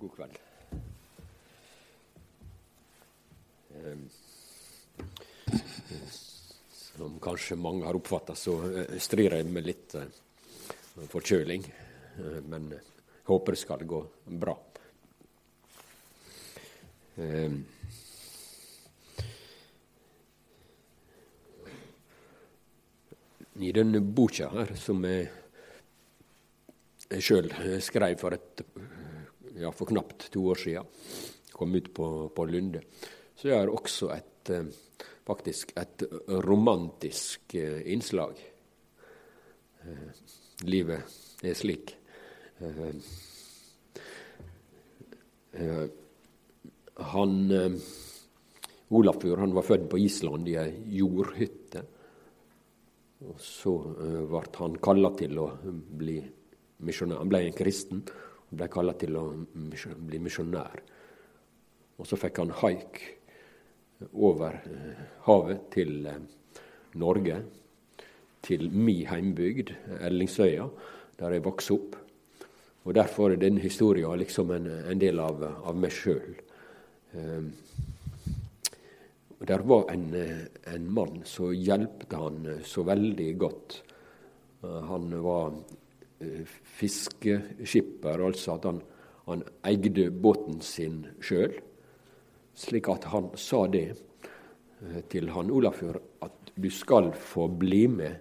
god kveld. Ehm, som kanskje mange har oppfatta, så eh, strir jeg med litt eh, forkjøling. Eh, men håper det skal gå bra. Ehm, I denne boka her, som jeg sjøl skrev for et ja, for knapt to år siden. Kom ut på, på Lunde. Så jeg har også et, eh, faktisk et romantisk eh, innslag. Eh, livet er slik. Han Olafur han var født på Island i ei jordhytte. Og så ble han kalla til å bli misjonær. Han ble en kristen ble kalla til å bli misjonær. Og så fikk han haik over eh, havet til eh, Norge, til mi heimbygd, Ellingsøya, der jeg vokste opp. Og Derfor er denne historien liksom en, en del av, av meg sjøl. Um, der var en, en mann som hjalp han så veldig godt. Han var Eh, fiskeskipper, altså at han, han eide båten sin sjøl. Slik at han sa det eh, til han Olafjord at du skal få bli med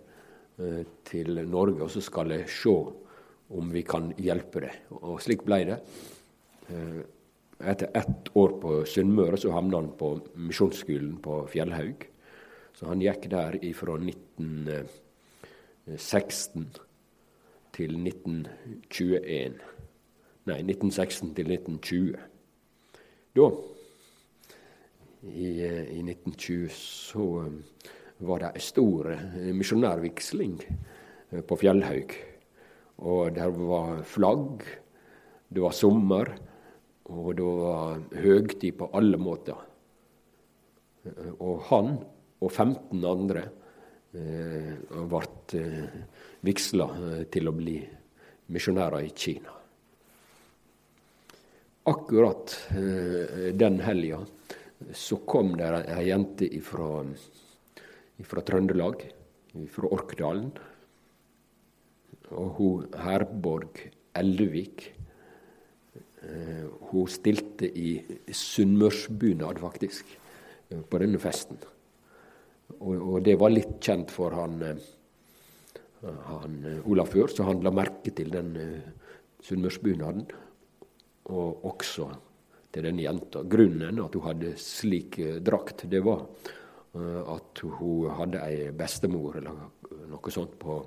eh, til Norge, og så skal jeg se om vi kan hjelpe deg. Og slik ble det. Etter ett år på Sunnmøre så havna han på misjonsskolen på Fjellhaug. Så han gikk der ifra 1916 til 1921. Nei, 1916 til 1920. Da, i, eh, i 1920, så eh, var det ei stor eh, misjonærvigsling på Fjellhaug. Og der var flagg, det var sommer, og det var høgtid på alle måter. Og han og 15 andre ble vigsla eh, til å bli misjonærer i Kina. Akkurat eh, den helga så kom det ei jente ifra, ifra Trøndelag, fra Orkdalen. Og hun Herborg Eldevik eh, hun stilte i sunnmørsbunad, faktisk, på denne festen. Og, og, det var litt kjent for han han, Olaf Olafur, så han la merke til den uh, sunnmørsbunaden, og også til denne jenta. Grunnen at hun hadde slik uh, drakt, det var uh, at hun hadde ei bestemor eller noe sånt på,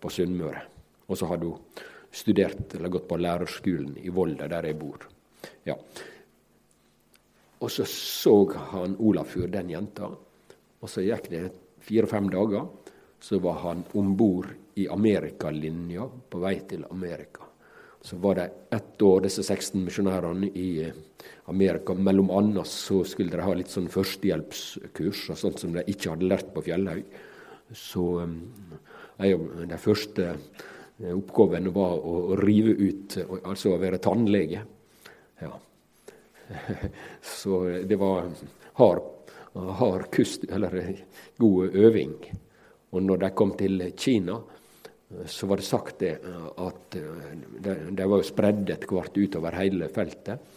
på Sunnmøre. Og så hadde hun studert eller gått på lærerskolen i Volda, der jeg bor. Ja. Og så så han Olafur den jenta, og så gikk det fire-fem dager så var han om bord i Amerikalinja på vei til Amerika. Så var det ett år, disse 16 misjonærene i eh, Amerika. Mellom annet så skulle de ha litt sånn førstehjelpskurs, og sånt som de ikke hadde lært på Fjellhaug. Så um, de første eh, oppgavene var å rive ut, altså å være tannlege. Ja. Så det var hard, hard kust, eller god øving. Og når de kom til Kina, så var det sagt det at de, var var spredd etter hvert utover hele feltet.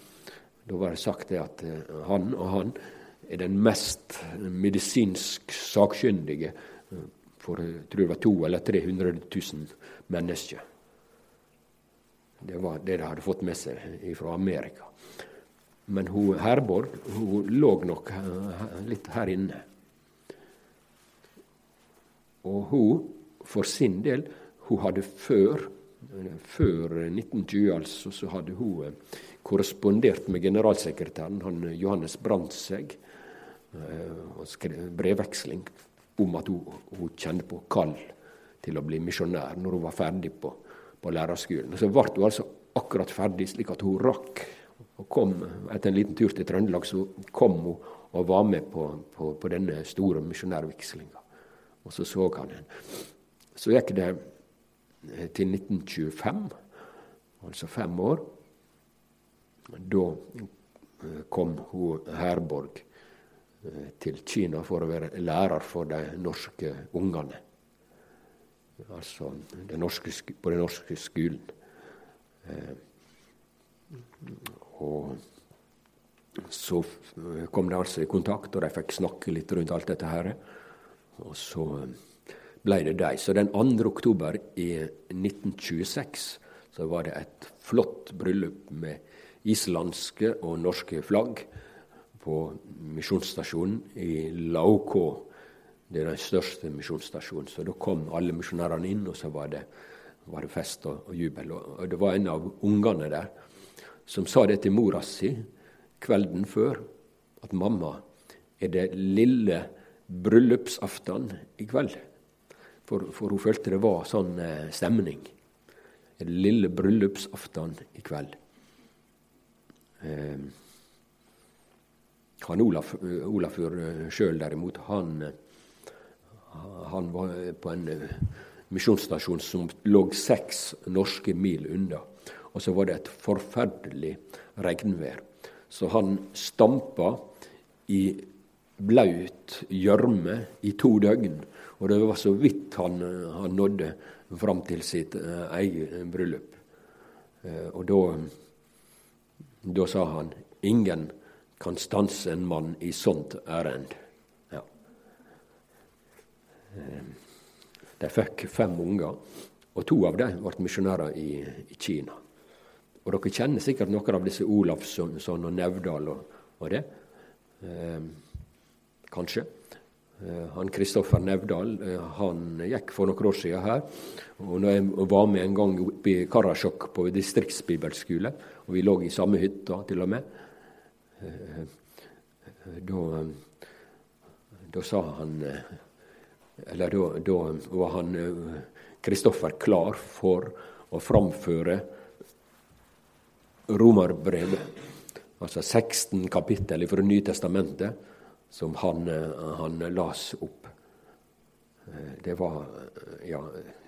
Da var det sagt det at han og han er den mest medisinsk sakkyndige for jeg tror det var 200 eller 300 000 mennesker. Det var det de hadde fått med seg fra Amerika. Men hun Herborg hun lå nok litt her inne. Og hun, for sin del, hun hadde før, før 1920 altså, så hadde hun eh, korrespondert med generalsekretæren, han Johannes Brandtzæg, eh, og skrev brevveksling om at hun, hun kjente på kall til å bli misjonær når hun var ferdig på, på lærerskolen. Så ble hun altså akkurat ferdig, slik at hun rakk og kom Etter en liten tur til Trøndelag så kom hun og var med på, på, på denne store misjonærvigslinga. Og så så han den. Så gikk det eh, til 1925, altså fem år. da kom hun Herborg til Kina for å være lærer for de norske ungene. Altså det norske, på den norske skolen. Og så kom de altså i kontakt, og de fikk snakke litt rundt alt dette her. Og så ble det de. Så den 2. oktober i 1926 så var det et flott bryllup med islandske og norske flagg på misjonsstasjonen i Laukå. Det er den største misjonsstasjonen. Så da kom alle misjonærene inn, og så var det, var det fest og, og, jubel. Og, det var en av ungene der som sa det til mora si kvelden før, at mamma, er det lille bryllupsaften i kveld? For, for, hun følte det var sånn eh, stemning. En lille bryllupsaften i kveld? Eh, han Olaf, Olafur eh, sjøl derimot, han, han var på en eh, misjonsstasjon som lå seks norske mil unna. Og så var det et forferdelig regnvær. Så han stampa i blaut gjørme i to døgn. Og det var så vidt han, han nådde fram til sitt uh, eget bryllup. Uh, og da, da sa han ingen kan stanse en mann i sånt ærend. Ja. De fikk fem unger, og to av dem ble misjonærer i, i Kina. Og dere kjenner sikkert noen av disse Olafsson og Nevdal og, og det. Kanskje. Eh, han Kristoffer Nevdal eh, han gikk for noen år siden her. og når Jeg var med en gang oppe i Karasjok på distriktsbibelskole, og vi lå i samme hytta til og med. Eh, da, da sa han Eller da, da var han Kristoffer klar for å framføre Romerbrevet, altså 16 kapittel fra Nytestamentet, som han, han las opp. Det var ja,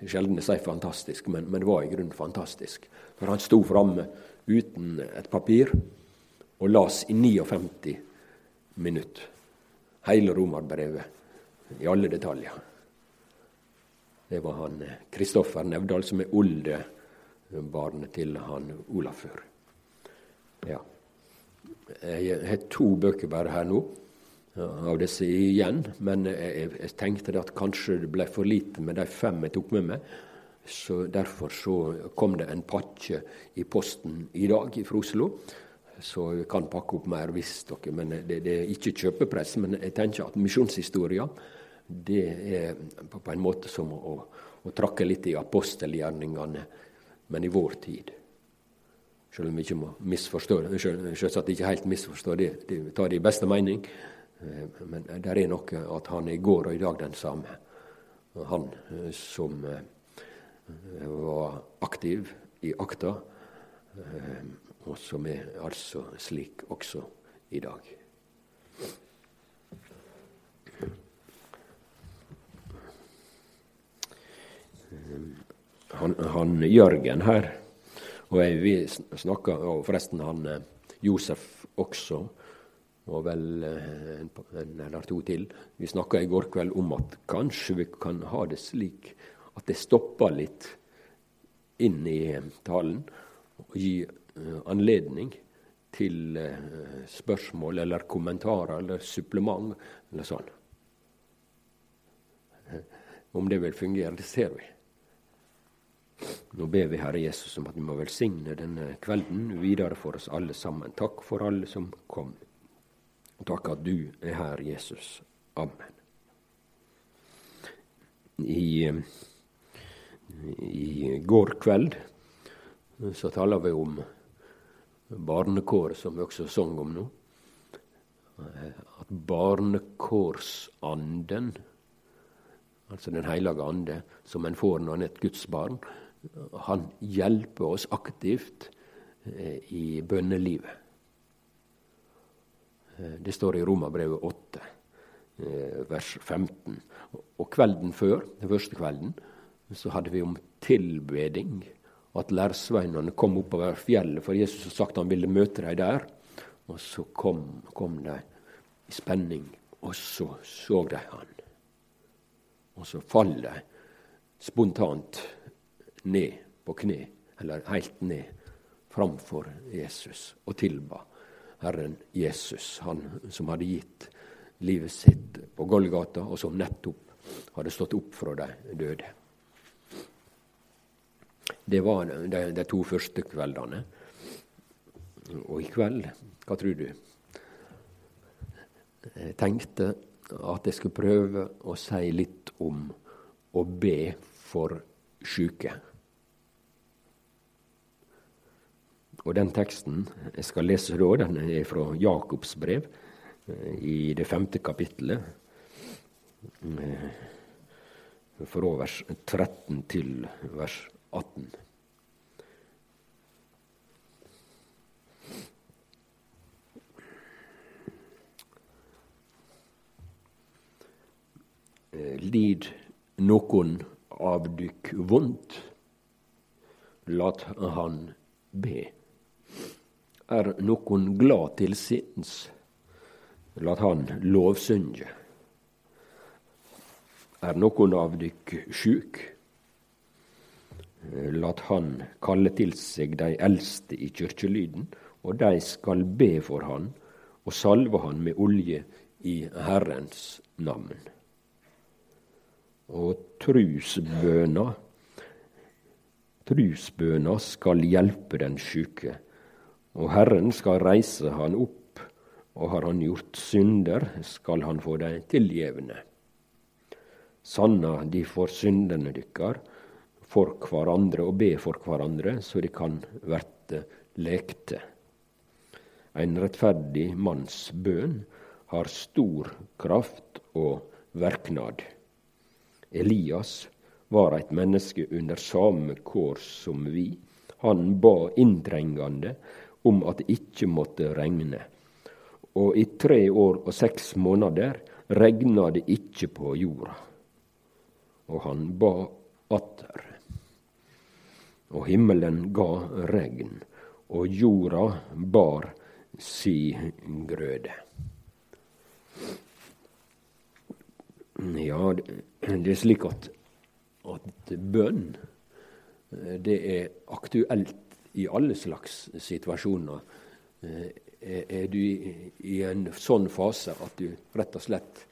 sjelden å si fantastisk, men, men, det var i grunnen fantastisk. For han sto framme uten et papir og las i 59 minutter. Hele romerbrevet i alle detaljer. Det var han Kristoffer Nevdal, som er oldebarnet til han Olafur. Ja. Jeg har to bøker bare her nå av disse igjen, men jeg, jeg tenkte at kanskje det ble for lite med de fem jeg tok med meg. Så Derfor så kom det en pakke i posten i dag fra Oslo. Så jeg kan pakke opp mer hvis dere Men det, det er ikke kjøpepress. Men jeg tenker at misjonshistoria det er på en måte som å, å trakke litt i apostelgjerningene, men i vår tid. Selv om vi ikke må misforstå det. Selvsagt ikke helt misforstå det, det tar det i beste mening. Eh, men det er noe at han er i går og i dag den samme. Han eh, som eh, var aktiv i akta, og som er altså slik også i dag. Han, han Jørgen her og jeg, vi snakka, og forresten han eh, Josef også, og vel eh, en, en eller to til. Vi snakka i går kveld om at kanskje vi kan ha det slik at det stopper litt inn i eh, talen og gi anledning til spørsmål eller kommentarer eller supplement eller sånn. Om det vil fungere, det ser vi. Nå ber vi Herre Jesus om at vi må velsigne denne kvelden videre for oss alle sammen. Takk for alle som kom. Takk at du er her, Jesus. Amen. I, i går kveld så taler vi om barnekåret, som vi også sang om nå. At barnekårsanden, altså Den hellige ande, som en får når en er et Guds barn, han hjelper oss aktivt eh, i bønnelivet. Eh, det står i Romerbrevet 8, eh, vers 15. Og kvelden før, den første kvelden, så hadde vi om tilbeding at lærsveinene kom oppover fjellet, for Jesus hadde sagt han ville møte dem der. Og så kom, kom de i spenning, og så så de han. Og så faller de spontant ned på kne, eller helt ned, framfor Jesus og tilba Herren Jesus, han som hadde gitt livet sitt på Golgata, og som nettopp hadde stått opp fra de døde. Det var de, de to første kveldene. Og i kveld, hva tror du? Jeg tenkte at jeg skulle prøve å si litt om å be for sjuke. Og den teksten jeg skal lese da, den er fra Jakobs brev, eh, i det femte kapittelet. Eh, fra vers 13 til vers 18. Eh, lid noen av dykk vondt, lat han be. Er noen glad til sinns, lat han lovsynge. Er noen av dykk sjuk, lat han kalle til seg de eldste i kyrkjelyden, og de skal be for han og salve han med olje i Herrens navn og trusbøna. Trusbøna skal hjelpe den sjuke, og Herren skal reise han opp, og har han gjort synder, skal han få dei tilgjevne. Sanna de for syndene dykkar for hverandre og be for hverandre, så de kan verte lekte. Ein rettferdig manns bøn har stor kraft og verknad. Elias var eit menneske under same kår som vi. Han ba inntrengande om at det ikkje måtte regne. Og i tre år og seks måneder regna det ikkje på jorda. Og han ba atter. Og himmelen ga regn, og jorda bar si grøde. Ja, det er slik at, at bønn det er aktuelt i alle slags situasjoner. Eh, er du i en sånn fase at du rett og slett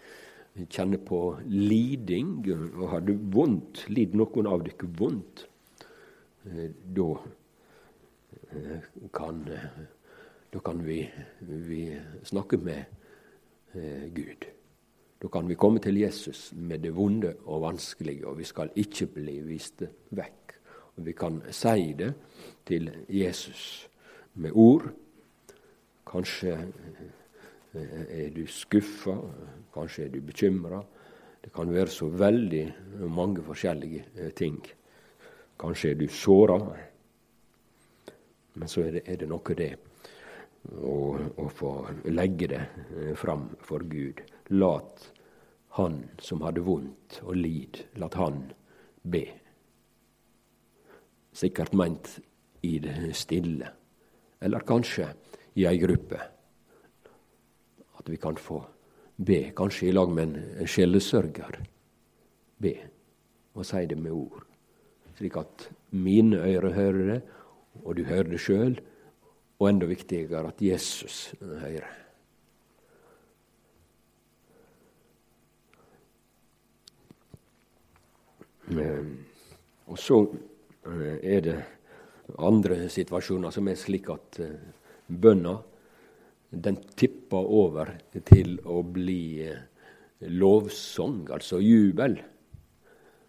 kjenner på liding, og har du vondt, lider noen av dere vondt, eh, da kan, da kan vi, vi snakke med Gud. Da kan vi komme til Jesus med det vonde og vanskelige, og vi skal ikke bli vist vekk. Vi kan si det til Jesus med ord. Kanskje eh, er du skuffa, kanskje er du bekymra. Det kan være så veldig mange forskjellige eh, ting. Kanskje er du såra. Men så er det, er det noe det å få legge det eh, fram for Gud. Lat han som hadde vondt og lid, lat han be. Sikkert meint i det stille, eller kanskje i ei gruppe. At vi kan få be, kanskje i lag med en sjelesørger. Be, og si det med ord, slik at mine ører hører det, og du hører det sjøl, og enda viktigere at Jesus hører. Eh, og så er det andre situasjoner som er slik at eh, bønna den tipper over til å bli lovsang, altså jubel.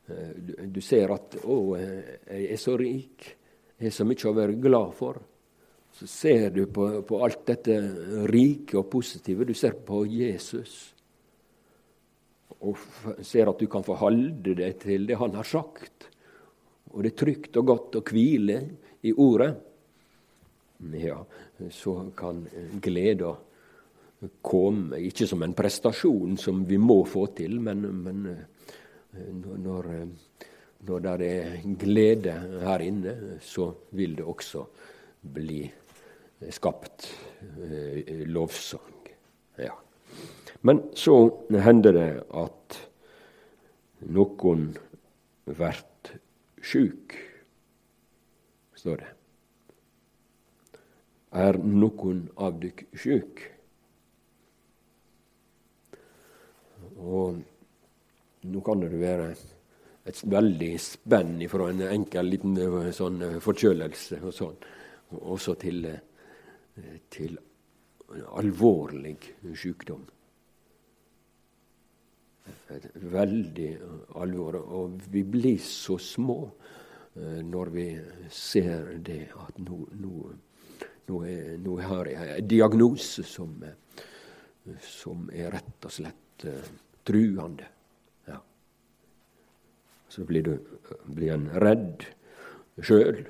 Du ser at 'Å, jeg er så rik. Jeg har så mye å være glad for.' Så ser du på, på alt dette rike og positive. Du ser på Jesus og ser at du kan forholde deg til det han har sagt. Og det er trygt og godt å hvile i ordet. Ja, så kan gleda komme, ikke som en prestasjon som vi må få til, men, men eh, når, når det er glede her inne, så vil det også bli skapt eh, lovsang. Ja. Men så hender det at noen blir sjuk, står det. Er noen av dykk sjuk? Og nå kan det være et veldig spenn fra en enkel liten eh, sånn eh, forkjølelse og sånn, også til, eh, til alvorlig sykdom. Veldig alvor. Og vi blir så små når vi ser det at nå, nå, har jeg en diagnose som, som er rett og slett truende. Ja. Så blir, du, blir en redd sjøl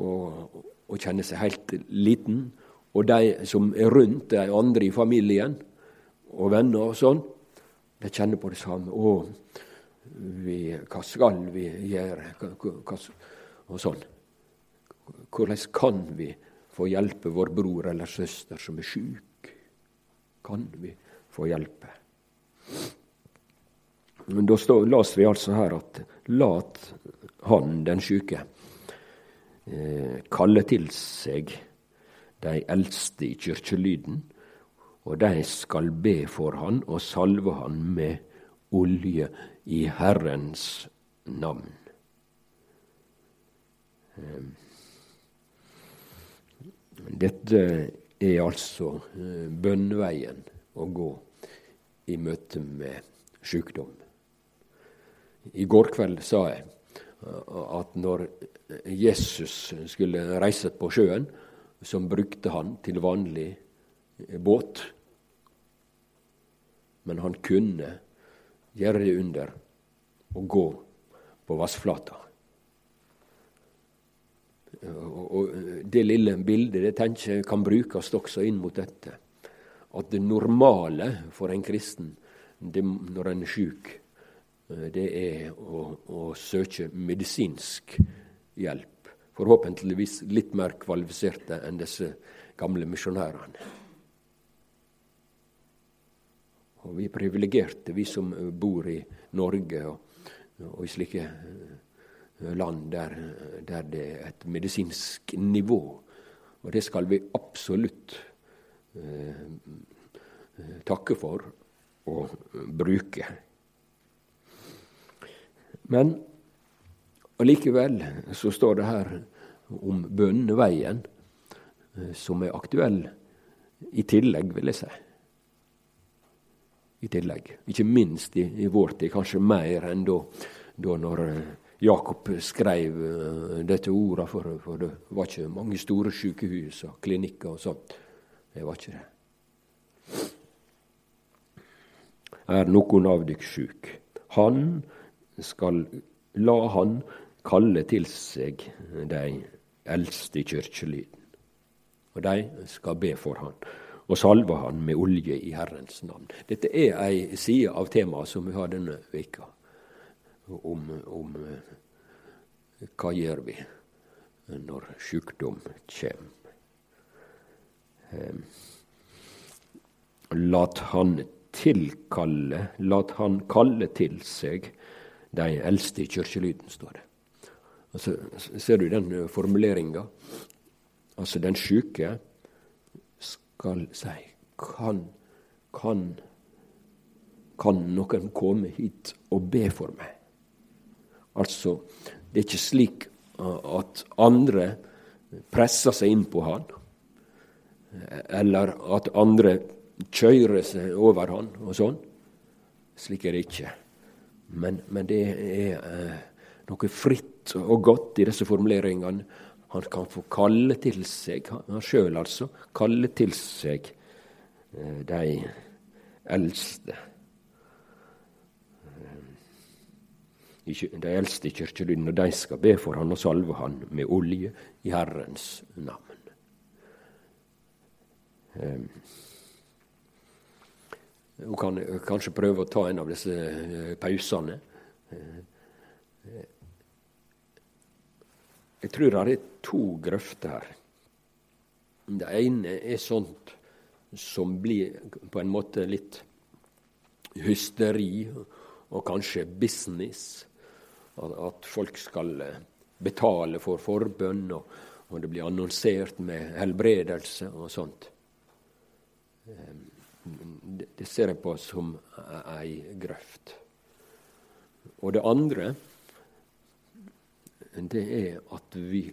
og, og kjenner seg helt liten. Og de som er rundt, de andre i familien og venner og sånn, de kjenner på det samme. Å, vi, hva skal vi gjøre? Hva, hva, og sånn. Hvordan kan vi få hjelpe vår bror eller søster som er sjuk? Kan vi få hjelpe? Men Da las vi altså her at lat han, den sjuke, eh, kalle til seg de eldste i kyrkjelyden, og de skal be for han og salve han med olje i Herrens navn. Eh, dette er altså bønnveien bønneveien å gå i møte med sykdom. I går kveld sa jeg at når Jesus skulle reise på sjøen, så brukte han til vanlig båt. Men han kunne gjøre det under og gå på vassflata. Og Det lille bildet det tenker jeg kan brukes også inn mot dette at det normale for en kristen det, når en er sjuk, det er å, å, søke medisinsk hjelp. Forhåpentligvis litt mer kvalifiserte enn disse gamle misjonærene. Og vi er privilegerte, vi som bor i Norge og, og i slike eh, land der, der, det er et medisinsk nivå. Og det skal vi absolutt Eh, takke for og bruke. Men allikevel så står det her om bønneveien eh, som er aktuell i tillegg, vil jeg si. I tillegg. Ikke minst i, i vår tid, kanskje mer enn da, da når eh, Jakob skrev dette ordet, for, for det var ikke mange store sykehus og klinikker og sånt. Det var ikke det. Er noen av dykk sjuk, han skal la han kalle til seg de eldste i kirkelyden, Og de skal be for han, og salva han med olje i Herrens navn. Dette er ei side av temaet som vi har denne veka om, om hva gjør vi når sjukdom kommer. Ehm, lat han tilkalle, lat han kalle til seg de eldste i kyrkjelyden, står det. Altså, ser du den eh, formuleringa? Altså, den sjuke skal si kan, kan, kan noen komme hit og be for meg? Altså, det er ikke slik eh, at andre presser seg inn på han eller at andre kjører seg over han og sånn. Slik er det ikke. Men, men det er eh, noe fritt og godt i disse formuleringene. Han kan få kalle til seg, han sjøl altså, kalle til seg eh, de eldste. Eh, de eldste i kirkelyden, og de skal be for han og salve han med olje i Herrens navn. Hun ehm, kan kanskje prøve å ta en av disse pausene. Jeg tror det er to grøfter her. Det ene er sånt som blir på en måte litt hysteri og kanskje business. At folk skal betale for forbønn, og, og det blir annonsert med helbredelse og sånt. Det ser jeg på som ei grøft. Og det andre, det er at vi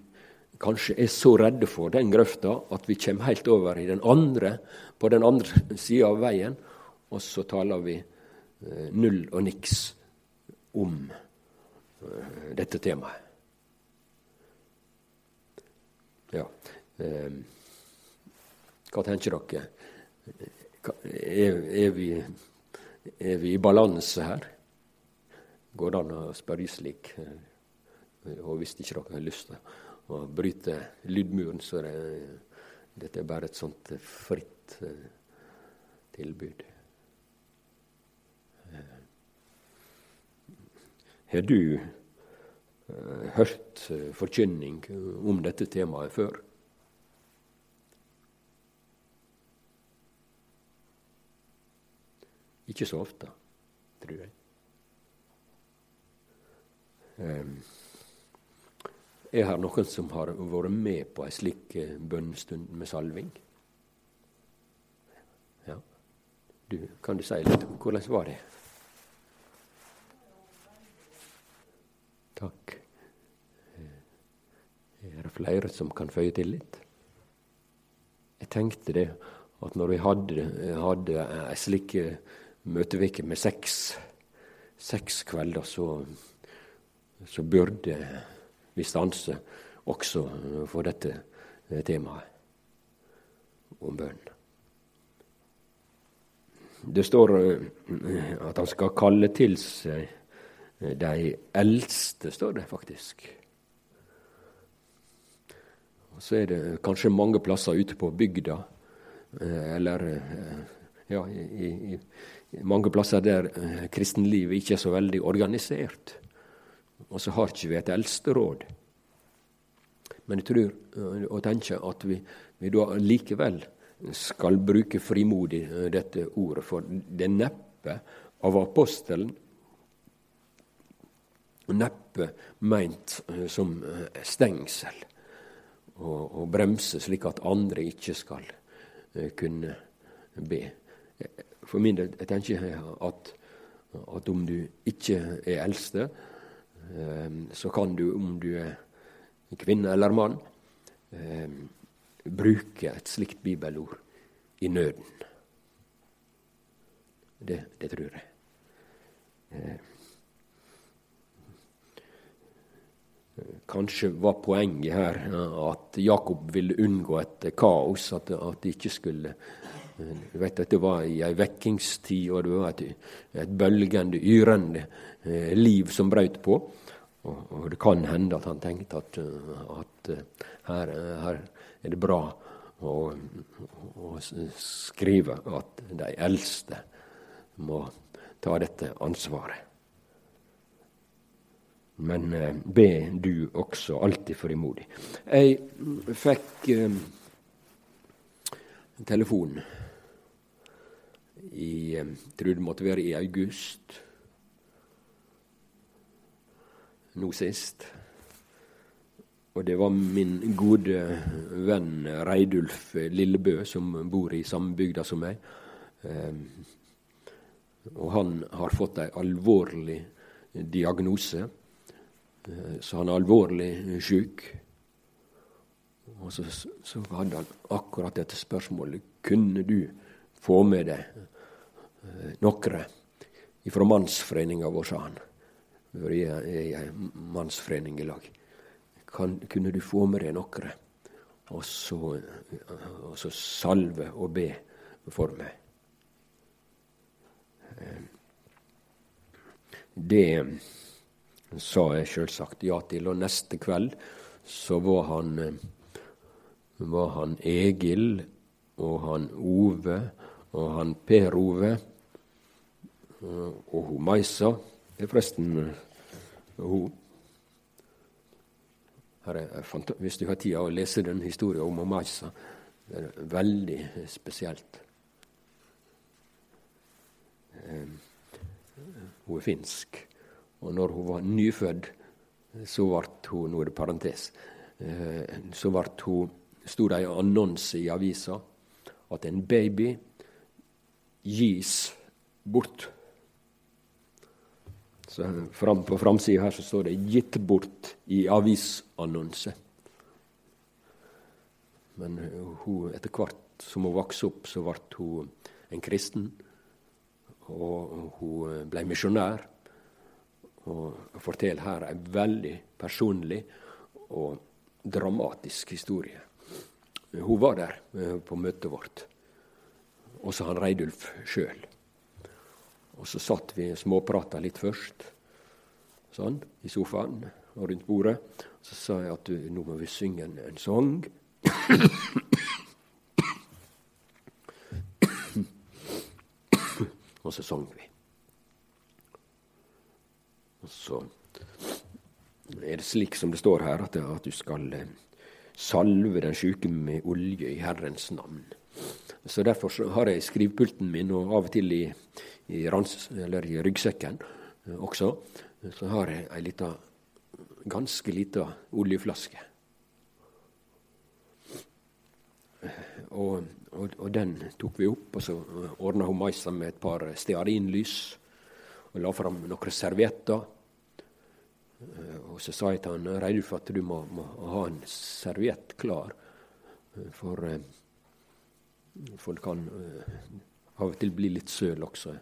kanskje er så redde for den grøfta at vi kommer helt over i den andre, på den andre sida av veien, og så taler vi eh, null og niks om eh, dette temaet. Ja. Eh, hva tenker dere? Er, vi, er vi i balanse her? Går det an å spørre slik? Og hvis ikke dere har lyst til å bryte lydmuren, så det, dette er bare et sånt fritt uh, tilbud. Uh, har du uh, hørt forkynning om dette temaet før? Ikke så ofte, tror jeg. Um, er her noen som har vært med på ei slik eh, bønnestund med salving? Ja. Du, kan du si litt om hvordan var det? Takk. Eh, er det flere som kan føye til litt? Jeg tenkte det at når vi hadde, hadde ei slik eh, møteuke med seks, seks kvelder, så, så burde vi stanser også for dette eh, temaet om bønn. Det står eh, at han skal kalle til seg eh, de eldste, står det faktisk. Og Så er det kanskje mange plasser ute på bygda, eller ja, i, i mange plasser der kristenlivet ikke er så veldig organisert. Og så har ikke vi et eldsteråd. Men jeg tror eh, og tenker at vi, vi da likevel skal bruke frimodig eh, dette ordet, for det er neppe av apostelen neppe meint eh, som stengsel og, og bremse, slik at andre ikke skal kunne be. For min del jeg tenker at, at om du ikke er eldste, så kan du, om du er kvinne eller mann, ehm, bruke et slikt bibelord i nøden. Det, det tror jeg. Ehm, kanskje var poenget her at Jakob ville unngå et kaos, at, at det ikke skulle du vet at Det var i ei vekkingstid, og det var et, et bølgende, yrende eh, liv som brøt på. Og, og, det kan hende at han tenkte at, at eh, her, her, er det bra å, å, skrive at de eldste må ta dette ansvaret. Men eh, be du også alltid frimodig. Jeg fikk eh, telefon Jeg tror det måtte være i august nå sist. Og det var min gode venn Reidulf Lillebø, som bor i samme bygda som meg. Og han har fått ei alvorlig diagnose, eh, så han er alvorlig sjuk. Og så, så hadde han akkurat dette spørsmålet. Kunne du få med deg nokre ifra mannsforeninga vår, sa han. Vi er i ei mannsforening i lag. Kan, kunne du få med deg nokre, og så, og så salve og be for meg? Eh, det sa jeg sjølsagt ja til, og neste kveld så var han, var han Egil og han Ove og han Per Ove og hun Maisa er forresten hun er, hvis du har tid å lese den historien om Maisa, det er veldig spesielt. Eh, hun er finsk, og når hun var nyfødt, så ble hun Nå er det parentes. Eh, så ble hun sto det en annonse i avisa at en baby gis bort. Så fram, På framsida her så står det 'gitt bort' i avisannonse. Men hun, etter hvert som hun vokste opp, så ble hun en kristen. Og hun ble misjonær. Og forteller her en veldig personlig og dramatisk historie. Hun var der eh, på møtet vårt, også han Reidulf sjøl. Og så satt vi og småprata litt først, sånn, i sofaen og rundt bordet. Så sa jeg at nå må vi synge en, en sang. og så sang vi. Og så er det slik som det står her, at, at du skal eh, salve den sjuke med olje i Herrens navn. Så Derfor så har jeg skrivepulten min, og av og til i, i, rans, i ryggsekken eh, også, så har jeg ei lita, ganske lita oljeflaske. Og, og, og, den tok vi opp, og så ordna hun Maisa med et par stearinlys. Og la fram noen servietter. Eh, og så sa jeg til han Reidulf at du må, må, ha en serviett klar. Eh, for folk kan av og til bli litt søl også.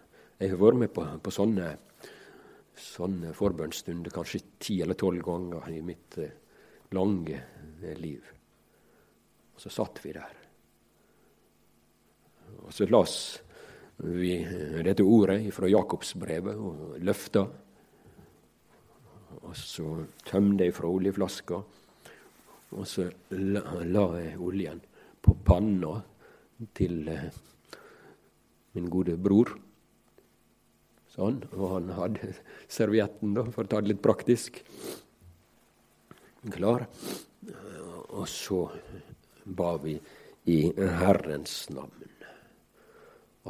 Jeg har vært med på, på sånne, sånne forbønnsstunder kanskje ti eller tolv ganger i mitt eh, lange eh, liv. Og så satt vi der. Og så las vi dette ordet fra Jakobsbrevet og løfta. Og så tømte jeg fra oljeflaska, og så la, la jeg oljen på panna til eh, min gode bror. Sånn. Og han hadde servietten, da, for å ta det litt praktisk, klar. Og så ba vi i Herrens navn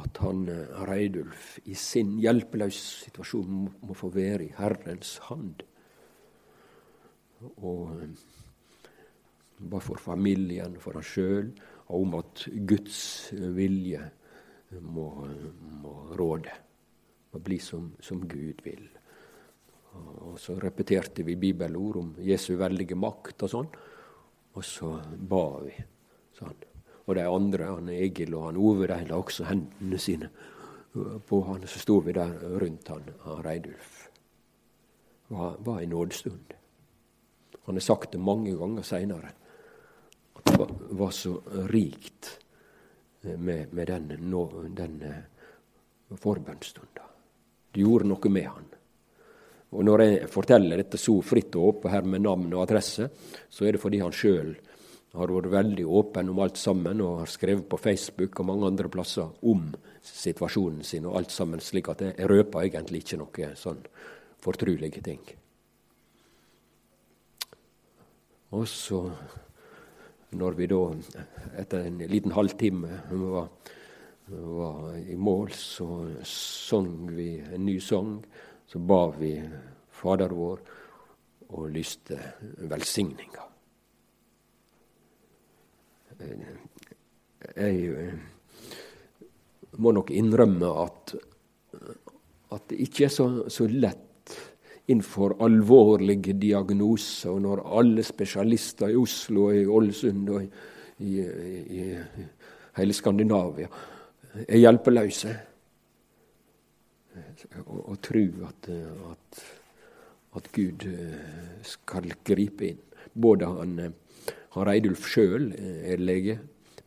at han Reidulf i sin hjelpeløse situasjon må få være i Herrens hand. Og bare for familien, for han sjøl, om at Guds vilje må, må råde. Må bli som, som, Gud vil. Og så repeterte vi bibelord om Jesu veldige makt og sånn. Og så ba vi sånn. Og de andre, han Egil og han Ove, de la også hendene sine på han. Så sto vi der rundt han, han Reidulf. Det var en nådestund. Han har sagt det mange ganger seinere var, var så rikt med, med den, den forbønnsstunda. Det gjorde noe med han. Og Når jeg forteller dette så fritt og åpent her med navn og adresse, så er det fordi han sjøl har vært veldig åpen om alt sammen og har skrevet på Facebook og mange andre plasser om situasjonen sin og alt sammen, slik at jeg røper egentlig ikke noe sånn fortrulige ting. Og så når vi da, etter en liten halvtime, var, var i mål, så sang vi en ny sang. Så ba vi Fader vår og lyste velsigninga. Jeg må nok innrømme at, at det ikke er så, så lett innenfor alvorlige diagnoser, og når alle spesialister i Oslo og i Ålesund og i, i, i hele Skandinavia er hjelpeløse, og, og tro at, at, at, Gud eh, skal gripe inn. Både han, eh, han Reidulf sjøl er lege,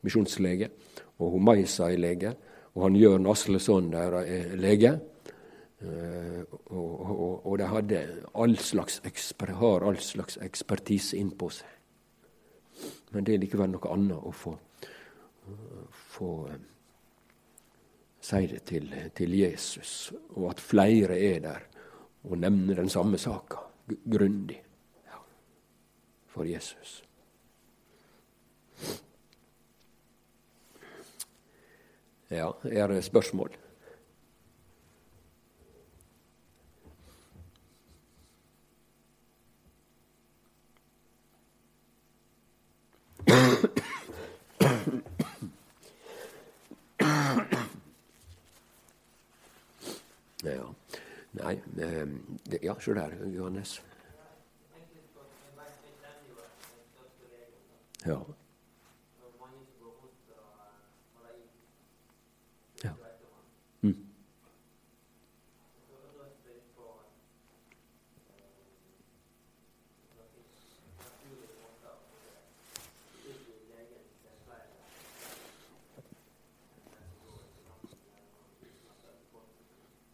misjonslege, og hun Maisa er lege, og han Jørn Asleson der er lege. Eh, og, og, og de hadde all slags eksper, har all slags ekspertise innpå seg. Men det er likevel noe annet å få, få eh, si det til, til, Jesus, og at flere er der og nevner den samme saka grundig. Ja. for Jesus. Ja, er det spørsmål? Ja. Nei det, Ja, se der, Johannes. Ja. Mm.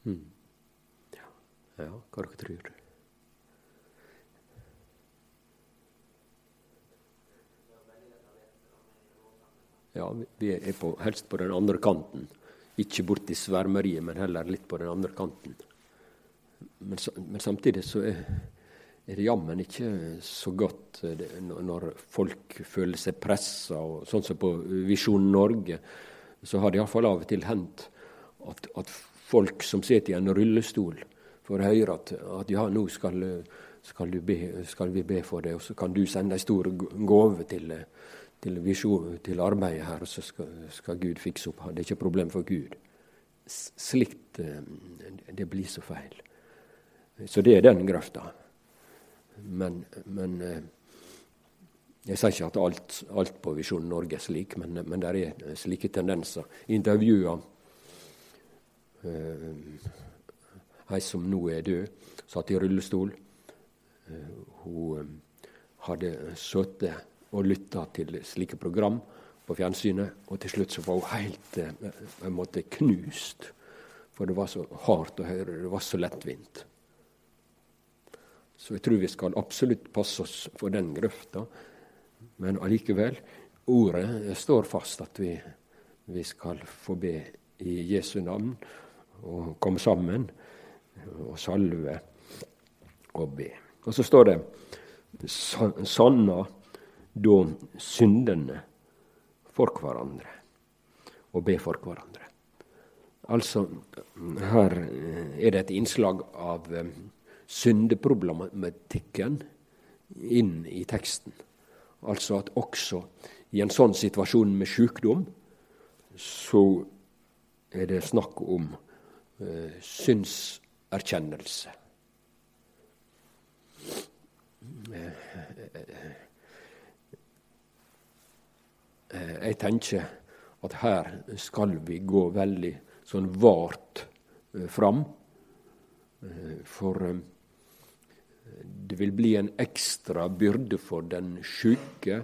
Mm. Ja. ja, hva dere tror Ja, vi er på, helst på den andre kanten. Ikke borti svermeriet, men heller litt på den andre kanten. Men, men samtidig så er, er det jammen ikke så godt det, når folk føler seg pressa. Sånn som på Visjon Norge, så har det iallfall av og til hendt at, at, folk som sitter i en rullestol, får høre at, at ja, nå skal, skal, be, skal, vi be for det, og så kan du sende ei stor gave til til, til arbeidet her, og så skal, skal, Gud fikse opp. Det er ikke et problem for Gud. Slikt eh, Det blir så feil. Så det er den grøfta. Men, men eh, jeg sier ikke at alt, alt, på Visjon Norge er slik, men, men det er slike tendenser. Intervjuer uh, ei som nå er død, satt i rullestol. Uh, hun hadde sittet og lytta til slike program på fjernsynet. Og til slutt så var hun helt eh, på en måte knust. For det var så hardt å høre, det var så lettvint. Så jeg tror vi skal absolutt passe oss for den grøfta. Men allikevel, ordet står fast at vi, vi skal få be i Jesu navn og komme sammen og salve og be. Og så står det sanna da syndene for hverandre og be for hverandre. Altså, her er det et innslag av eh, syndeproblematikken inn i teksten. Altså at også i en sånn situasjon med sykdom, så er det snakk om eh, syndserkjennelse. Eh, jeg tenker at her skal vi gå veldig sånn vart eh, fram. Eh, for det vil bli en ekstra byrde for den sjuke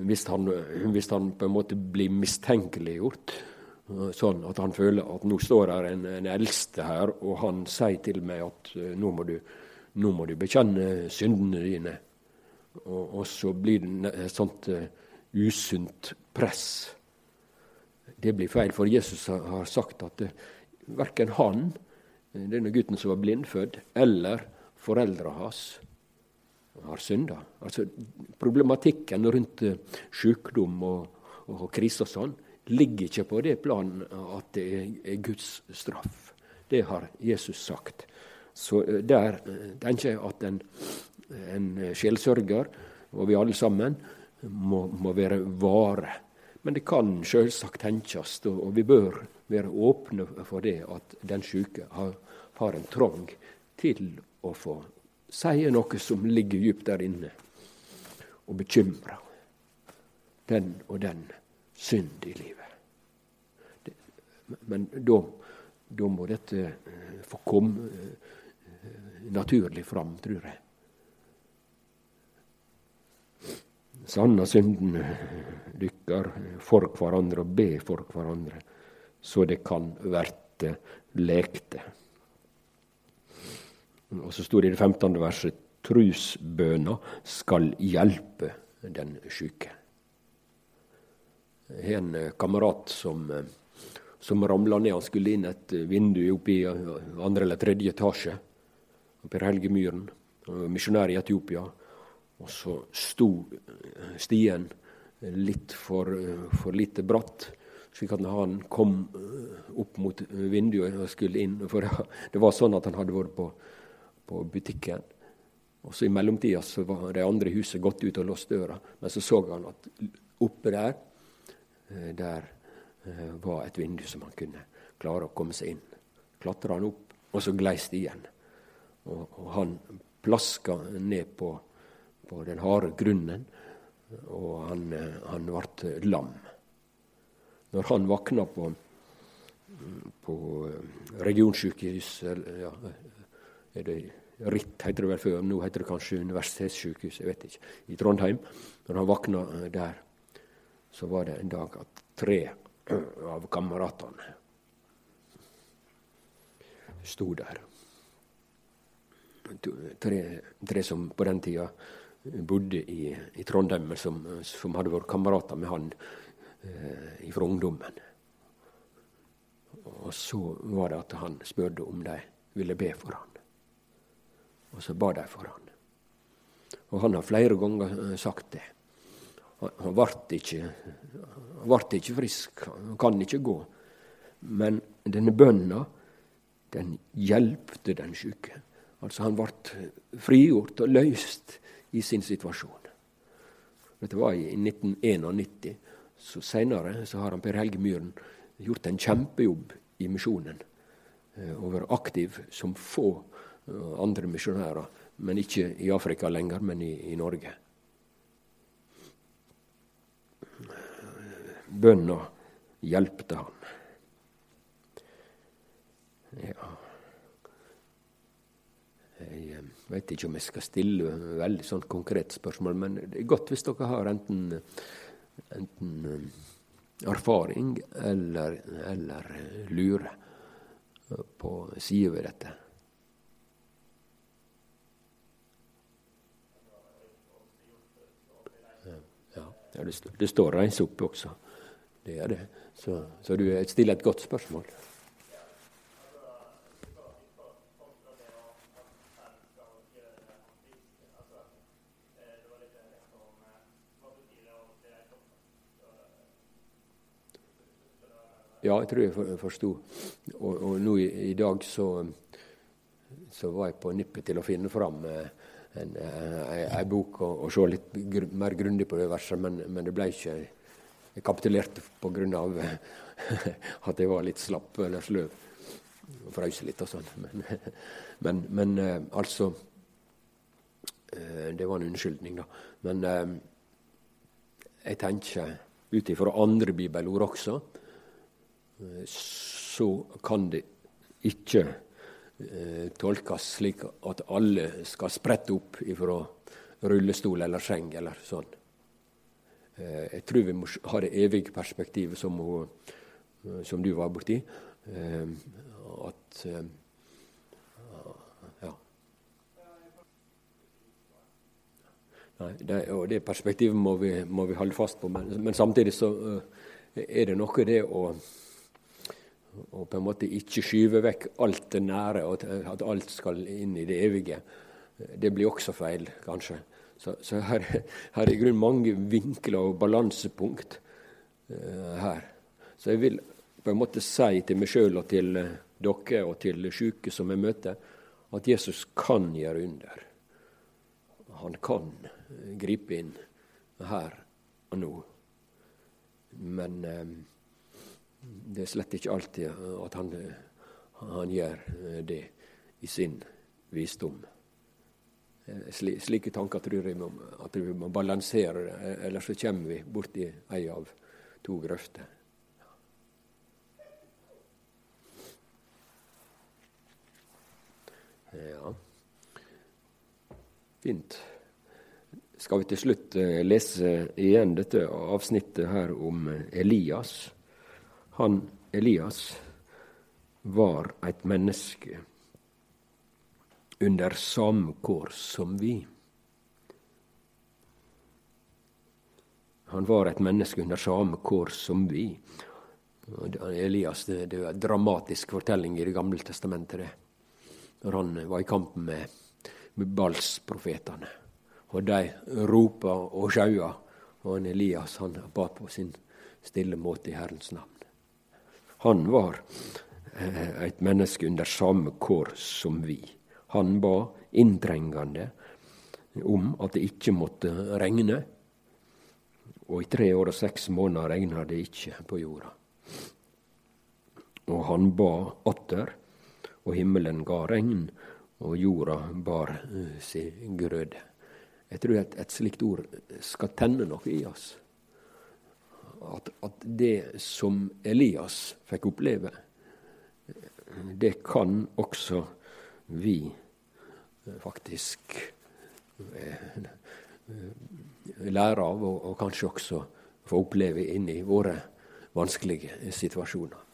hvis han, hvis han på en måte blir mistenkeliggjort. Sånn at han føler at nå står her en, en eldste her, og han sier til meg at nå må du, nå må du bekjenne syndene dine. Og, og så blir det et sånt usunt press. Det blir feil, for Jesus har sagt at eh, verken han, eh, denne gutten som var blindfødt, eller foreldra hans har synda. Altså, problematikken rundt uh, sykdom og, og krise og sånn ligger ikke på det planen at det er, Guds straff. Det har Jesus sagt. Så uh, der uh, tenker jeg at en, en sjelsørger, og vi alle sammen, må, må være vare. Men det kan selvsagt tenkes, og vi bør være åpne for det, at den syke har, har en trang til å få si noe som ligger dypt der inne, og bekymre den og den synd i livet. Men da, da må dette eh, få komme eh, naturlig fram, tror jeg. sanna synden dykkar for hverandre og be for hverandre, så det kan verte lekte. Og så stod det i det 15. verset trusbøna skal hjelpe den sjuke. Jeg har en kamerat som, som ramla ned. Han skulle inn et vindu oppe i andre eller tredje etasje. Per Helge Myhren, misjonær i Etiopia. Og så sto stien litt for, for lite bratt, slik at han kom opp mot vinduet og skulle inn For det var sånn at han hadde vært på, på butikken. Og så I mellomtida så var det andre huset gått ut og låst døra. Men så så han at oppe der, der var et vindu som han kunne klare å komme seg inn. Klatra han opp, og så gleis det igjen. Og, og han plaska ned på, på, den harde grunnen, og han, han ble lam. Når han vakna på, på regionsjukehus ja, er det Ritt heter det vel før, nå heter det kanskje universitetssykehus, jeg vet ikke, i Trondheim. Når han vakna der, så var det en dag at tre av kameratene sto der. Tre, tre, som på den tida bodde i, i Trondheim, som, som, hadde vært kamerater med han eh, fra ungdommen. Og så var det at han spurte om de ville be for han. Og så ba de for han. Og han har flere ganger eh, sagt det. Han ble ikke, ikke frisk, han kan ikke gå. Men denne bønna den hjelpte den syke. Altså han ble frigjort og løst i sin situasjon. Dette var i 1991. Så Senere så har han Per Helge Myhren gjort en kjempejobb i misjonen. Eh, og vært aktiv som få eh, andre misjonærer. Men ikke i Afrika lenger, men i, i Norge. Bønna hjelpte han. Ja. Jeg eh, vet ikke om jeg skal stille veldig sånn konkret spørsmål, men det er godt hvis dere har enten, enten eh, erfaring eller, eller lure på side ved dette. Ja, det, står, det står 'reis opp' også. Det er det. Så, så du stiller et godt spørsmål. Ja, jeg tror jeg forsto. Og, og, nå i, i dag så, så, var jeg på nippet til å finne fram eh, en, ei, ei bok og, og, se litt gr mer grundig på det verset, men, men, det ble ikke Jeg kapitulerte pga. at jeg var litt slapp eller sløv. Og frøs litt og sånn. Men, men, men, eh, altså eh, Det var en unnskyldning, da. Men jeg tenker ut ifra andre bibelord også så kan det ikke eh, tolkes slik at alle skal sprette opp ifra rullestol eller seng eller sånn. Eh, jeg tror vi må ha det evige perspektivet som, hun, eh, som du var borti. Eh, at Ja. Nei, det, og det perspektivet må vi, må vi holde fast på, men, men samtidig så er det noe det å og på en måte ikke skyve vekk alt det nære, og at alt skal inn i det evige. Det blir også feil, kanskje. Så, så her, her, er i grunnen mange vinkler og balansepunkt uh, her. Så jeg vil på en måte si til meg sjøl og til uh, dere og til syke som jeg møter, at Jesus kan gjøre under. Han kan uh, gripe inn her og nå. Men det er slett ikke alltid at han, han gjør eh, det i sin visdom. Eh, slike tanker tror jeg må, at vi må balansere, eh, ellers så kommer vi borti ei av to grøfter. Ja, fint. Skal vi til slutt lese igjen dette avsnittet her om Elias? Han Elias var et menneske under samme kår som vi. Han var et menneske under samme kår som vi. Elias, det, det er en dramatisk fortelling i Det gamle testamentet. det. Når han var i kamp med, med Balsprofetene. og de ropa og sjaua. Og han Elias han ba på sin stille måte i Herrens navn. Han var eh, et menneske under samme kår som vi. Han ba inntrengende om at det ikke måtte regne. Og i tre år og seks måneder regna det ikke på jorda. Og han ba atter, og himmelen ga regn, og jorda bar uh, sin grøde. Jeg tror at et slikt ord skal tenne noe i oss. At, at det som Elias fikk oppleve, det kan også vi faktisk eh, lære av, og, og kanskje også få oppleve inn i våre vanskelige situasjoner.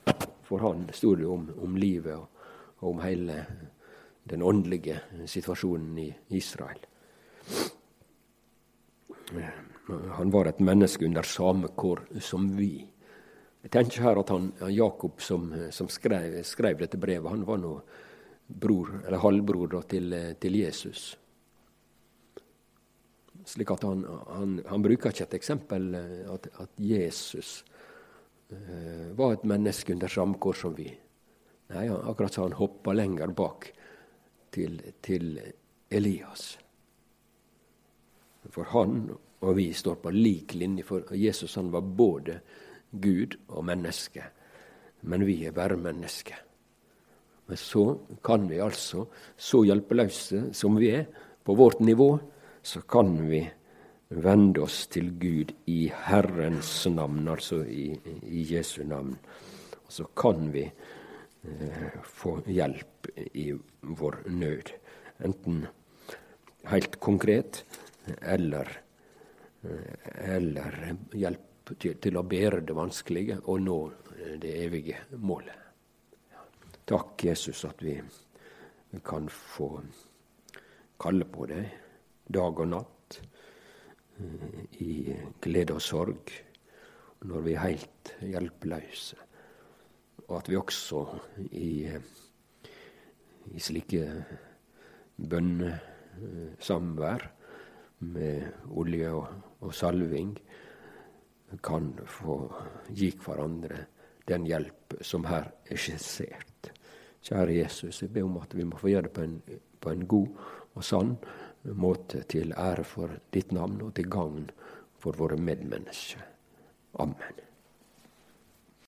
For han sto det om, om livet og, og, om hele den åndelige situasjonen i Israel. Han var et menneske under samme kår som vi. Jeg tenker her at han, Jakob som, som skrev, skrev, dette brevet, han var nå bror, eller halvbror til, til Jesus. Slik at han, han, han, bruker ikke et eksempel eh, at, at Jesus uh, var et menneske under samme kår som vi. Nei, akkurat så han hoppa lenger bak til, til Elias. For han og vi står på lik linje, for Jesus han var både Gud og menneske. Men vi er bare mennesker. Men så kan vi altså, så hjelpeløse som vi er, på vårt nivå, så kan vi vende oss til Gud i Herrens navn, altså i, i Jesu navn. Og så kan vi eh, få hjelp i vår nød. Enten helt konkret eller, eh, eller hjelp til, til, å bære det vanskelige og nå det evige målet. Takk, Jesus, at vi kan få kalle på deg dag og natt, eh, i glede og sorg, når vi er helt hjelpeløse. Og at vi også i, i slike bønnesamvær med olje og, og salving kan få gi hverandre den hjelp som her er skissert. Kjære Jesus, jeg ber om at vi må få gjøre det på en, på en god og sann måte til ære for ditt navn og til gagn for våre medmennesker. Amen.